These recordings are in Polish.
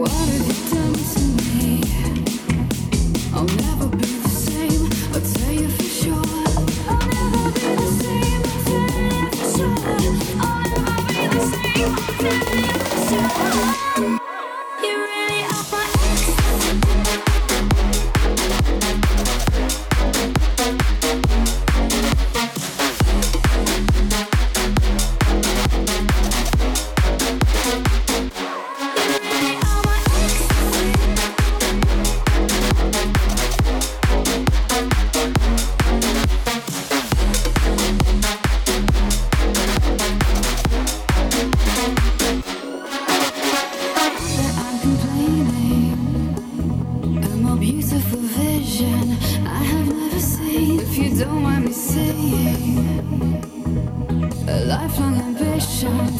boa.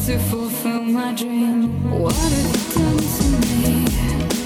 to fulfill my dream. What have you done to me?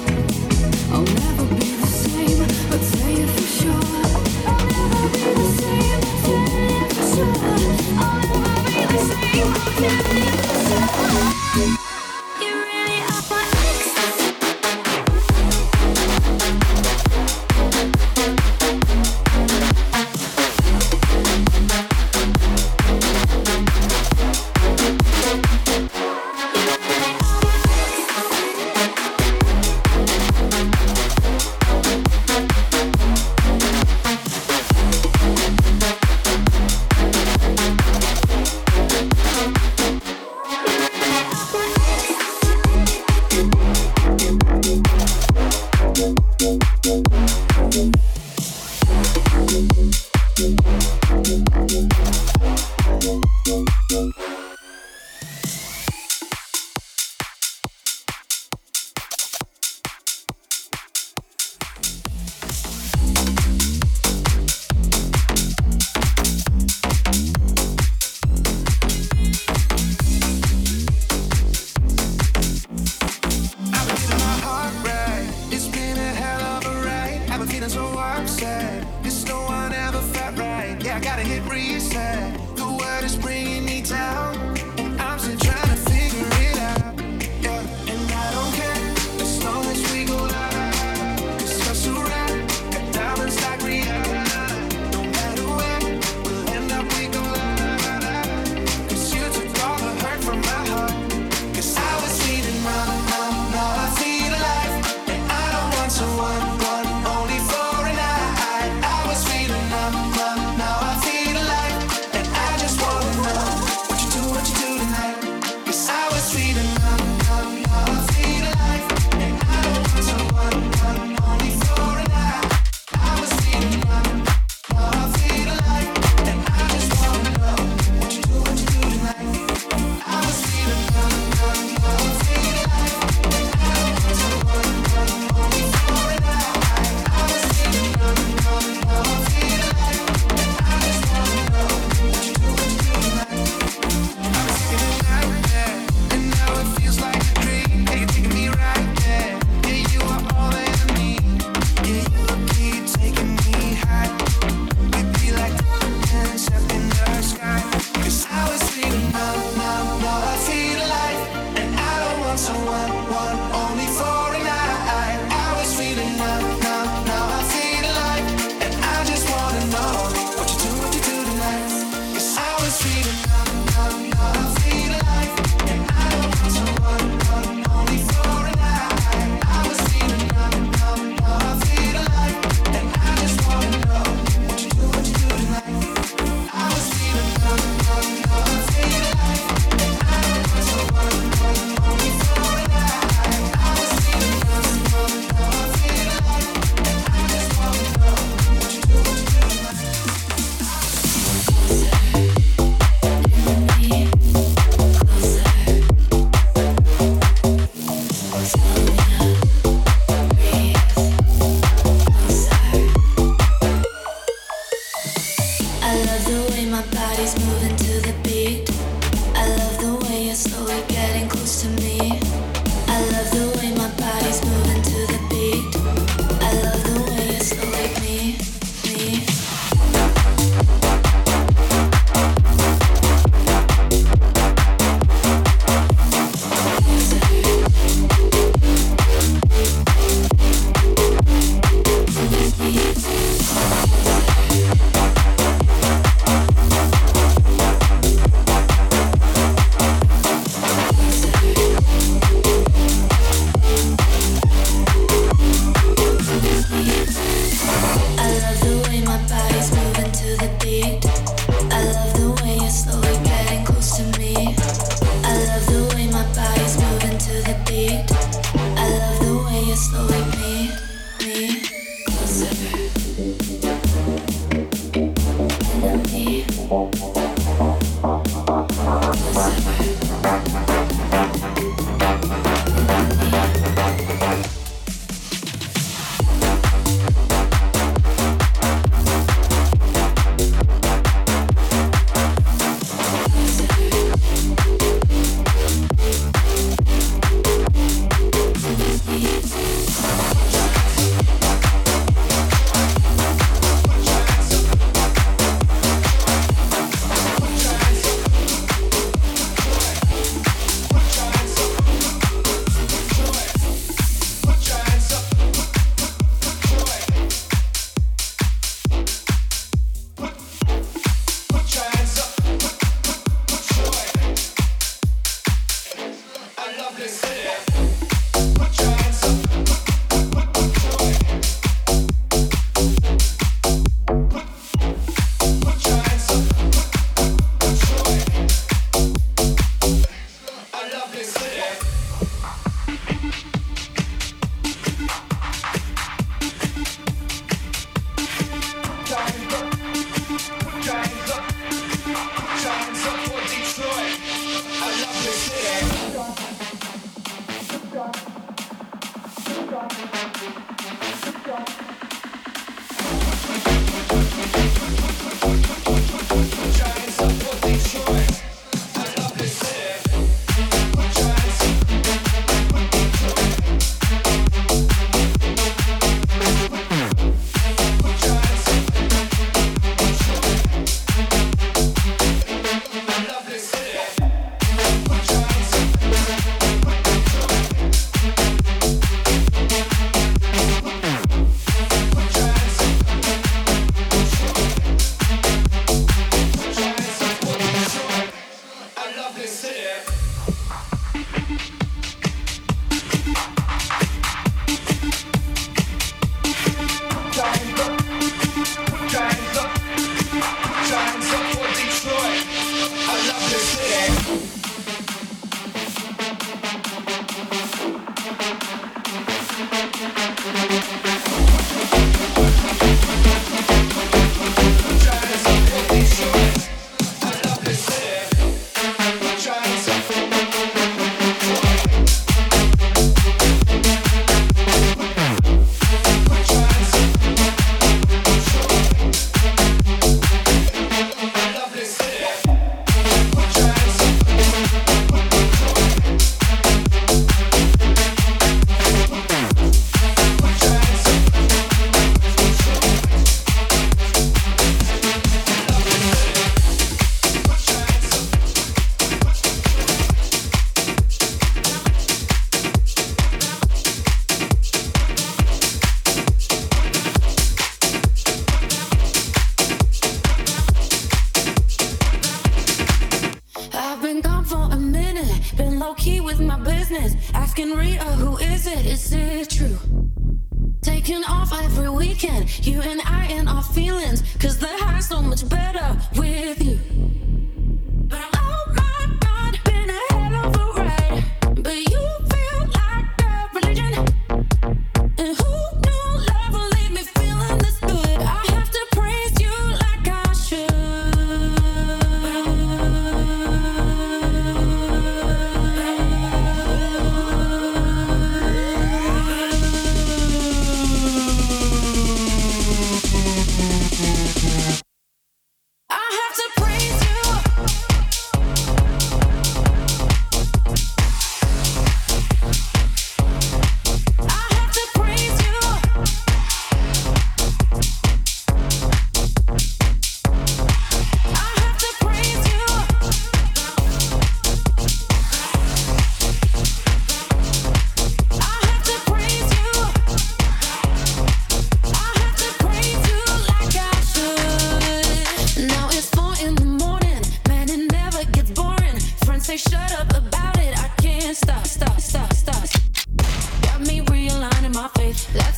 好好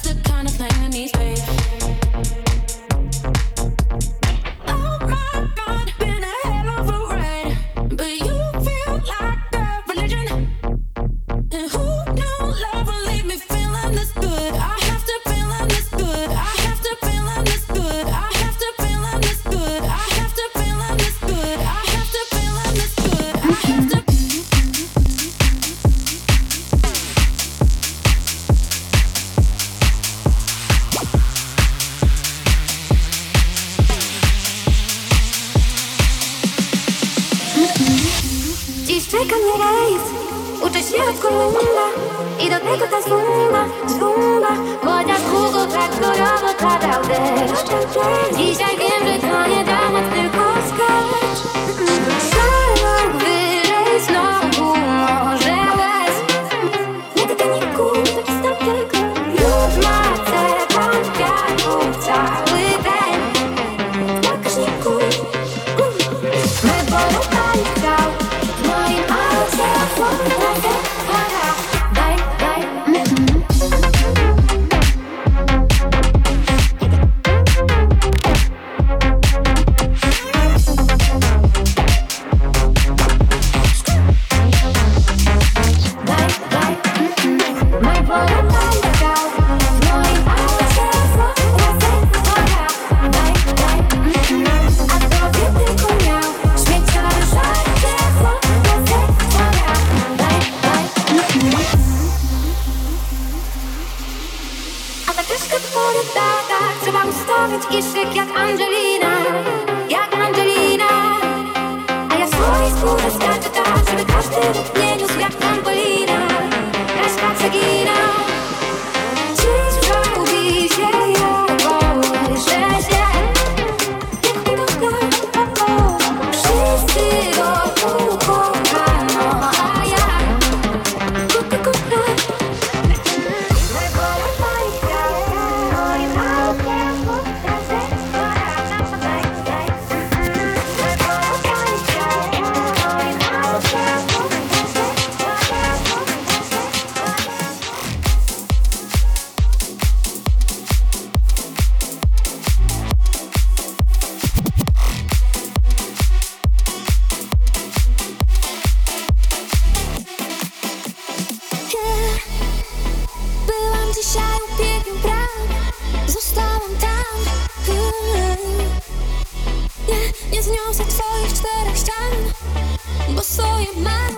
That's the kind of thing plan these days. Escuro, escarte, tá? Se me castigo, zniosę twoich czterech ścian, bo swoje mam.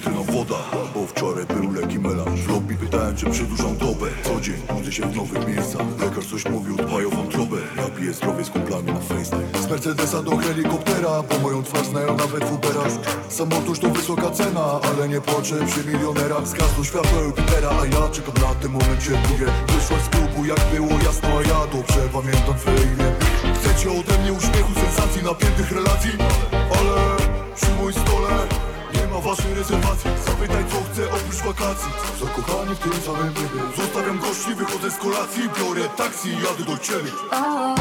Jest cytryną woda Bo wczoraj był leki melanż. W lobby pytałem czy przedłużam dobę. Co dzień budzę się w nowych miejscach. Lekarz coś mówił, dbaj o wątrobę Ja piję zdrowie z kumplami na FaceTime. Z Mercedesa do helikoptera Po moją twarz znają nawet w Uberach. Samotuż to wysoka cena Ale nie płaczę przy milionerach. Zgasło światło Jupitera A ja czekam na tym momencie Mówię, wyszłaś z klubu jak było jasno A ja dobrze pamiętam twoje imię Chcecie ode mnie uśmiechu, sensacji, napiętych relacji? Ale przy moim stole waszej rezerwacji Zapytaj co chcę oprócz wakacji. Zakochani w tym samym niebie. Zostawiam gości, wychodzę z kolacji. Biorę taksi jadę do ciebie. O,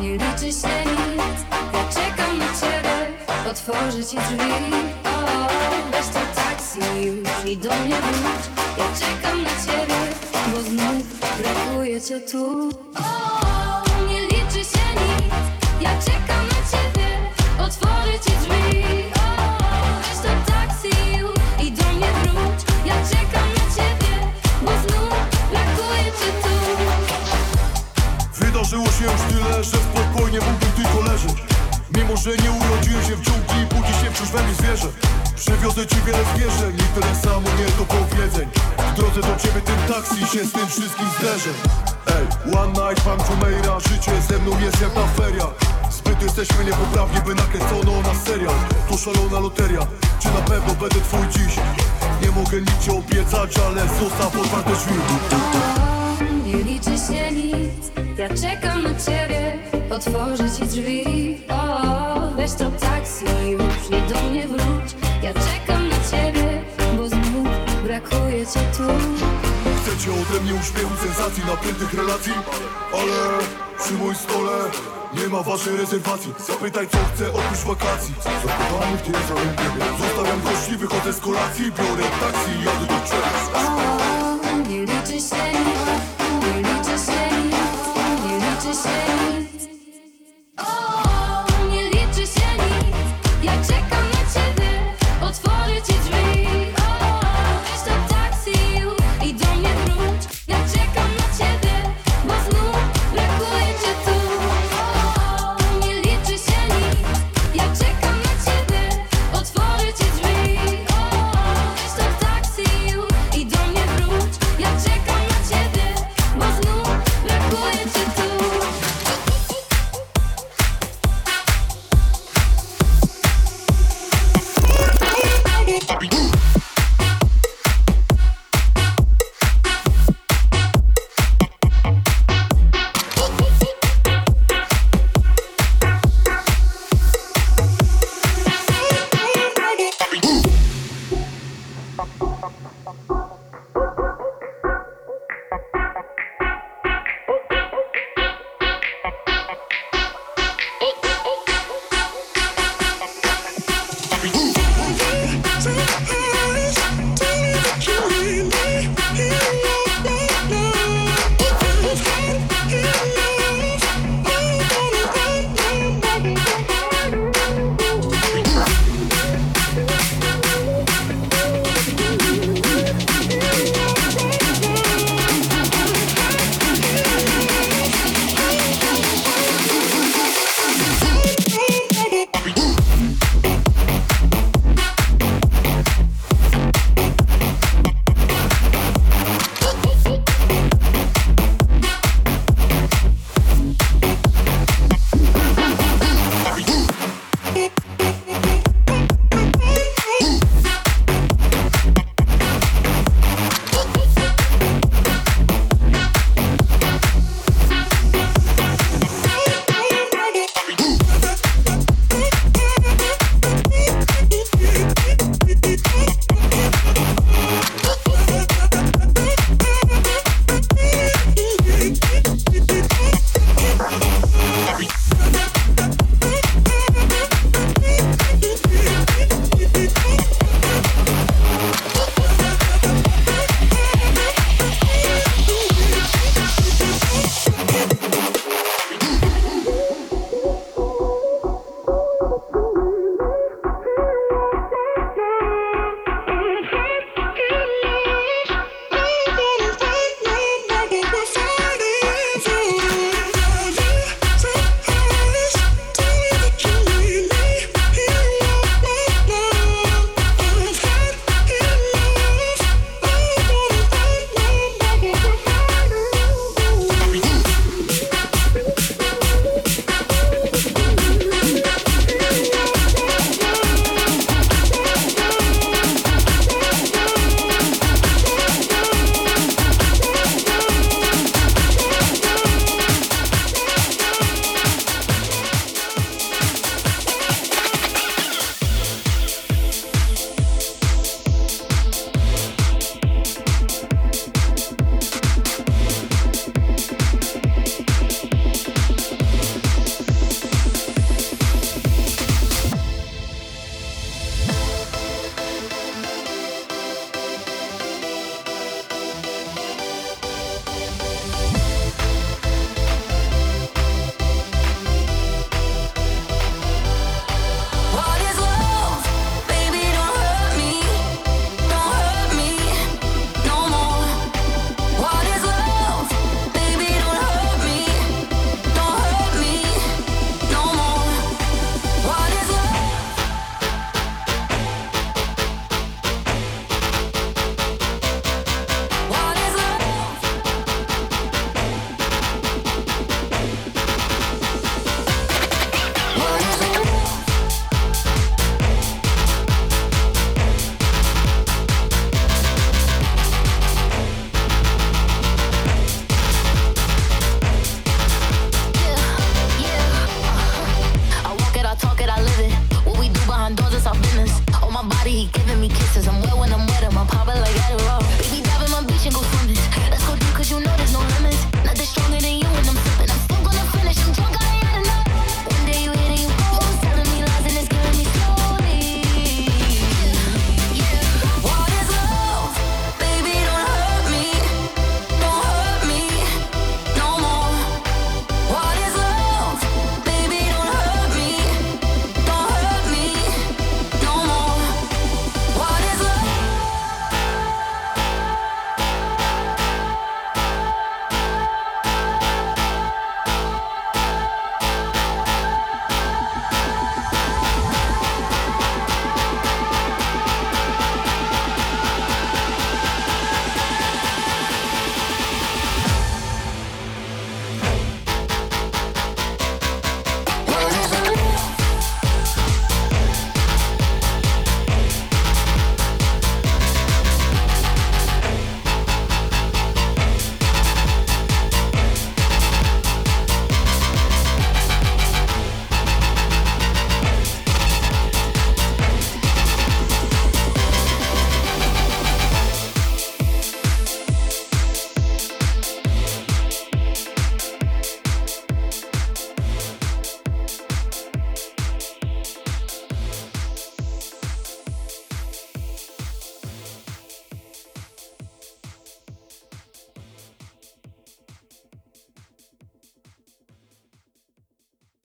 nie liczy się nic. Ja czekam na ciebie. Otworzę ci drzwi. O, weź to taksi. Już i do mnie wróć. Ja czekam na ciebie Bo znów brakuje cię tu. O, nie liczy się nic. Ja czekam we mnie zwierzę. Przywiozę ci wiele zwierzeń i tyle samo nie do powiedzeń. W drodze do ciebie tym taksi się z tym wszystkim zderzę. Ej, one night, pan Jumeirah, życie ze mną jest jak na feriach. Zbyt jesteśmy niepoprawni, by nakręcono nas serial. To szalona loteria, czy na pewno będę twój dziś? Nie mogę nic ci obiecać, ale zostaw otwarte drzwi. Nie liczy się nic, ja czekam na ciebie. Otworzę ci drzwi, o, weź to taksi już i do mnie wróć. Ja czekam na ciebie, bo znów brakuje cię tu. Chcecie ode mnie uśmiechu, sensacji, napiętych relacji. Ale przy moim stole nie ma waszej rezerwacji. Zapytaj co chcę oprócz wakacji. Zakochany w tym samym niebie Zostawiam gości, wychodzę z kolacji. Biorę taksi jadę do O, nie liczy się